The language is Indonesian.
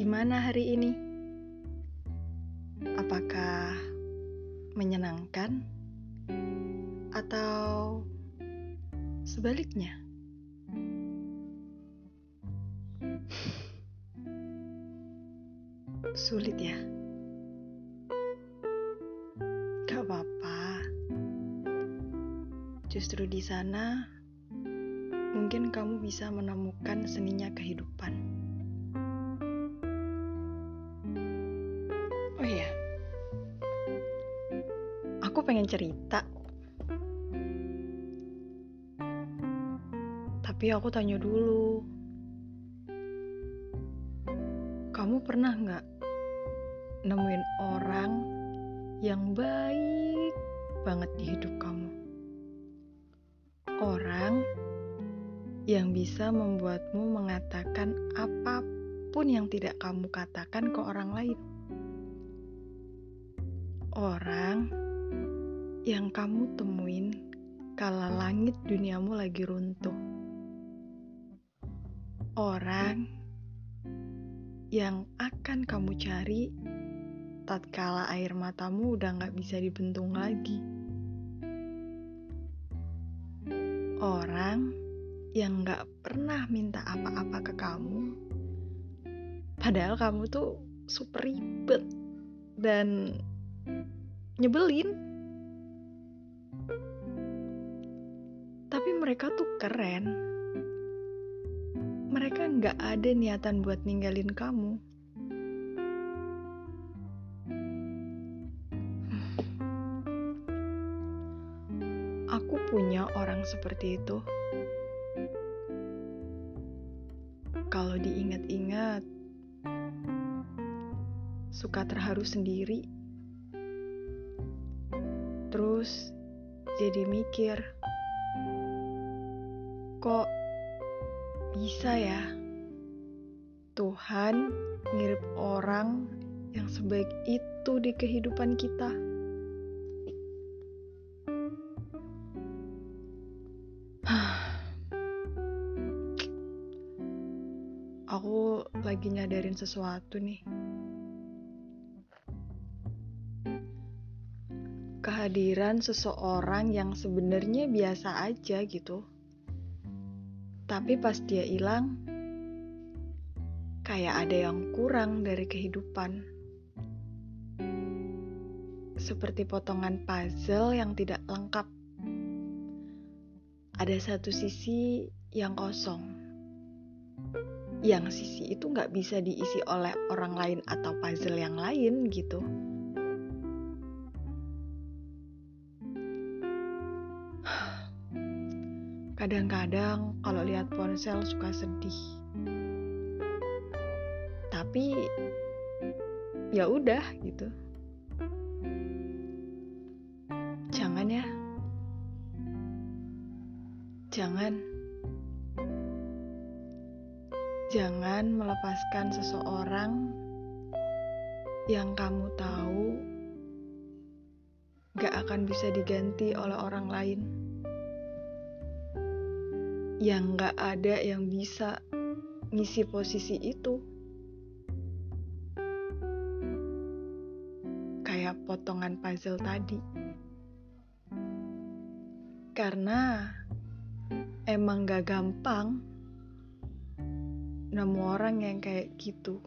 Bagaimana hari ini? Apakah menyenangkan atau sebaliknya? Sulit ya? Gak apa-apa. Justru di sana mungkin kamu bisa menemukan seninya kehidupan. Aku pengen cerita. Tapi aku tanya dulu, kamu pernah nggak nemuin orang yang baik banget di hidup kamu? Orang yang bisa membuatmu mengatakan apa pun yang tidak kamu katakan ke orang lain. Orang yang kamu temuin kala langit duniamu lagi runtuh. Orang yang akan kamu cari tatkala air matamu udah gak bisa dibentung lagi. Orang yang gak pernah minta apa-apa ke kamu, padahal kamu tuh super ribet dan nyebelin. Mereka tuh keren. Mereka gak ada niatan buat ninggalin kamu. Aku punya orang seperti itu. Kalau diingat-ingat, suka terharu sendiri. Terus jadi mikir, kok bisa ya Tuhan ngirim orang yang sebaik itu di kehidupan kita? Aku lagi nyadarin sesuatu nih. Kehadiran seseorang yang sebenarnya biasa aja gitu. Tapi pas dia hilang, kayak ada yang kurang dari kehidupan. Seperti potongan puzzle yang tidak lengkap. Ada satu sisi yang kosong. Yang sisi itu nggak bisa diisi oleh orang lain atau puzzle yang lain gitu. Kadang-kadang kalau lihat ponsel suka sedih. Tapi ya udah gitu. Jangan ya. Jangan. Jangan melepaskan seseorang yang kamu tahu gak akan bisa diganti oleh orang lain yang gak ada yang bisa ngisi posisi itu. Kayak potongan puzzle tadi. Karena emang gak gampang nemu orang yang kayak gitu.